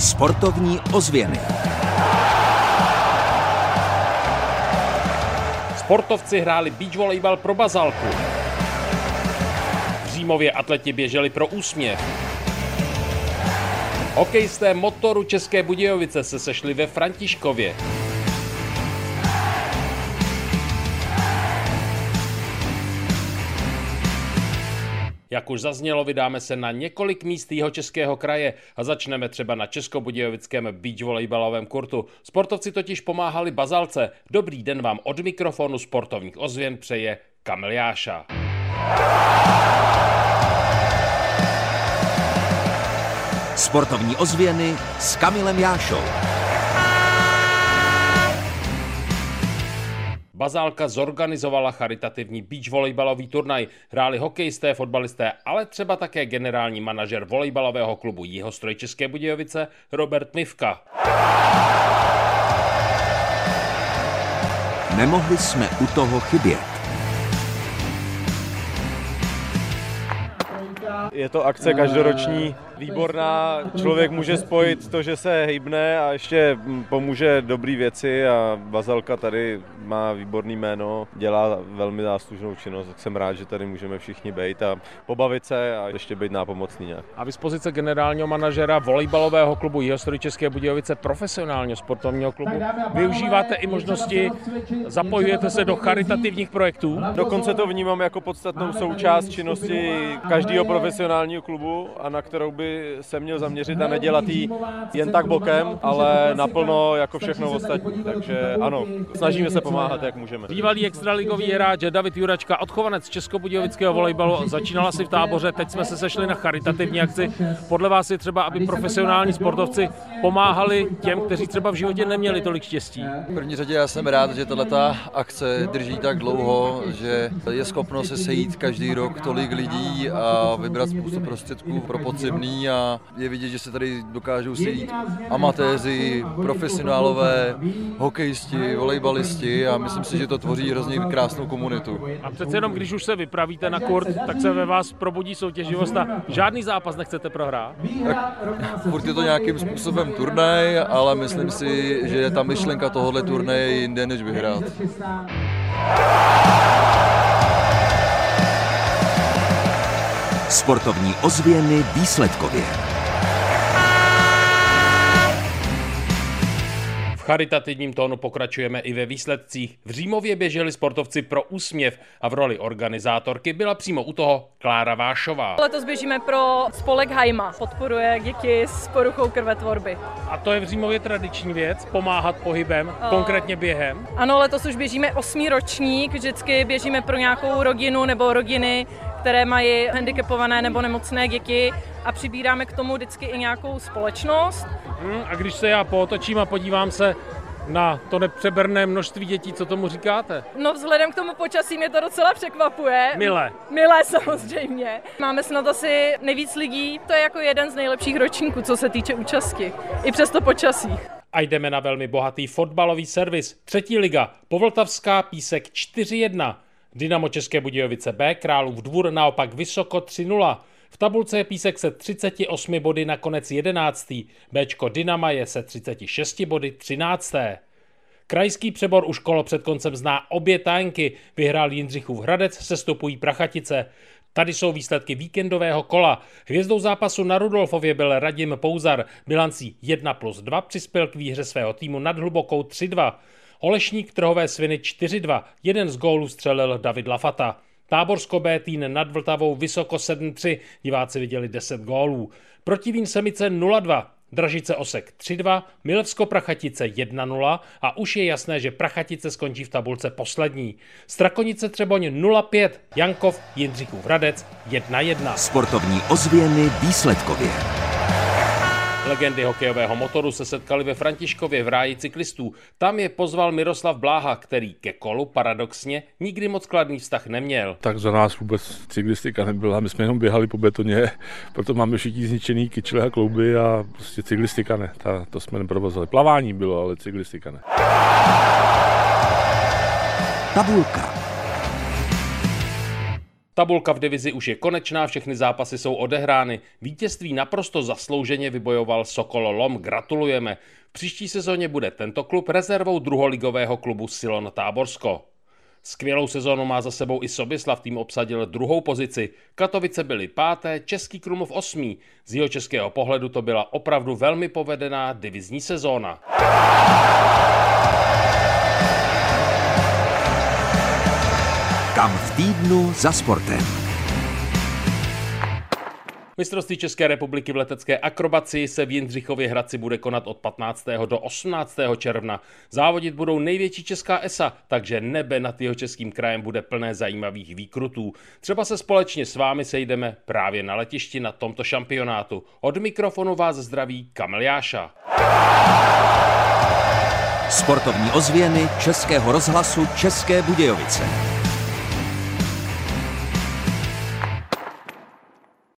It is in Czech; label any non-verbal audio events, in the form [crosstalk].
Sportovní ozvěny. Sportovci hráli beach volejbal pro bazalku. V Římově atleti běželi pro úsměv. Hokejisté motoru České Budějovice se sešli ve Františkově. Jak už zaznělo, vydáme se na několik míst jeho českého kraje a začneme třeba na českobudějovickém beach volejbalovém kurtu. Sportovci totiž pomáhali bazalce. Dobrý den vám od mikrofonu sportovních ozvěn přeje Kamil Jáša. Sportovní ozvěny s Kamilem Jášou. Bazálka zorganizovala charitativní beach volejbalový turnaj. Hráli hokejisté, fotbalisté, ale třeba také generální manažer volejbalového klubu Jihostroj České Budějovice Robert Mivka. Nemohli jsme u toho chybět. Je to akce každoroční, výborná. Člověk může spojit to, že se hýbne a ještě pomůže dobrý věci a Bazalka tady má výborný jméno, dělá velmi záslužnou činnost, tak jsem rád, že tady můžeme všichni být a pobavit se a ještě být nápomocný nějak. A vy z pozice generálního manažera volejbalového klubu Jihostory České Budějovice, profesionálního sportovního klubu, využíváte i možnosti, zapojujete se do charitativních projektů? Dokonce to vnímám jako podstatnou součást činnosti každého profesionálního klubu a na kterou by se měl zaměřit a nedělat jí jen tak bokem, ale naplno jako všechno ostatní. Takže ano, snažíme se pomáhat, jak můžeme. Bývalý extraligový hráč David Juračka, odchovanec Českobudějovického volejbalu, začínal asi v táboře, teď jsme se sešli na charitativní akci. Podle vás je třeba, aby profesionální sportovci pomáhali těm, kteří třeba v životě neměli tolik štěstí? V první řadě já jsem rád, že tato akce drží tak dlouho, že je schopno se sejít každý rok tolik lidí a vybrat způsob prostředků pro potřebný a je vidět, že se tady dokážou sejít amatéři, profesionálové, hokejisti, volejbalisti a myslím si, že to tvoří hrozně krásnou komunitu. A přece jenom, když už se vypravíte na kurt, tak se ve vás probudí soutěživost a žádný zápas nechcete prohrát? Tak, furt je to nějakým způsobem turnaj, ale myslím si, že ta myšlenka tohohle turnaje je jinde než vyhrát. Sportovní ozvěny výsledkově. V charitativním tónu pokračujeme i ve výsledcích. V Římově běželi sportovci pro úsměv a v roli organizátorky byla přímo u toho Klára Vášová. Letos běžíme pro spolek Hajma. Podporuje děti s poruchou krvetvorby. A to je v Římově tradiční věc, pomáhat pohybem, O. konkrétně během. Ano, letos už běžíme osmý ročník, vždycky běžíme pro nějakou rodinu nebo rodiny, které mají handicapované nebo nemocné děti a přibíráme k tomu vždycky i nějakou společnost. Hm, a když se já pootočím a podívám se na to nepřeberné množství dětí, co tomu říkáte? No vzhledem k tomu počasí mě to docela překvapuje. Milé. Milé samozřejmě. Máme snad asi nejvíc lidí, to je jako jeden z nejlepších ročníků, co se týče účasti. I přes to počasí. A jdeme na velmi bohatý fotbalový servis. Třetí liga, Povltavská písek 4-1. Dynamo České Budějovice B, Králův dvůr naopak vysoko 3-0. V tabulce je Písek se 38 body nakonec 11. Bčko Dynama je se 36 body 13. Krajský přebor už kolo před koncem zná obě tanky. Vyhrál Jindřichův Hradec, sestupují Prachatice. Tady jsou výsledky víkendového kola. Hvězdou zápasu na Rudolfově byl Radim Pouzar. Bilancí 1 plus 2 přispěl k výhře svého týmu nad hlubokou 3-2. Olešník trhové sviny 4-2. Jeden z gólů střelil David Lafata. Táborsko B týn nad Vltavou vysoko 7-3. Diváci viděli 10 gólů. Protivín Semice 0-2. Dražice Osek 3-2, Milevsko Prachatice 1-0 a už je jasné, že Prachatice skončí v tabulce poslední. Strakonice Třeboň 0-5, Jankov Jindřichův Hradec 1-1. Sportovní ozvěny výsledkově. Legendy hokejového motoru se setkali ve Františkově v ráji cyklistů. Tam je pozval Miroslav Bláha, který ke kolu paradoxně nikdy moc kladný vztah neměl. Tak za nás vůbec cyklistika nebyla, my jsme jenom běhali po betoně, [laughs] proto máme všichni zničený kyčle a klouby a prostě cyklistika ne, ta, to jsme neprovozovali. Plavání bylo, ale cyklistika ne. Tabulka. Tabulka v divizi už je konečná, všechny zápasy jsou odehrány. Vítězství naprosto zaslouženě vybojoval Sokol Lom, gratulujeme. V příští sezóně bude tento klub rezervou druholigového klubu Silon Táborsko. Skvělou sezónu má za sebou i Sobislav, tým obsadil druhou pozici. Katovice byly páté, Český Krumlov osmý. Z jeho českého pohledu to byla opravdu velmi povedená divizní sezóna. Kam v týdnu za sportem. Mistrovství České republiky v letecké akrobaci se v Jindřichově Hradci bude konat od 15. do 18. června. Závodit budou největší česká ESA, takže nebe nad jeho českým krajem bude plné zajímavých výkrutů. Třeba se společně s vámi sejdeme právě na letišti na tomto šampionátu. Od mikrofonu vás zdraví Kamil Jáša. Sportovní ozvěny Českého rozhlasu České Budějovice.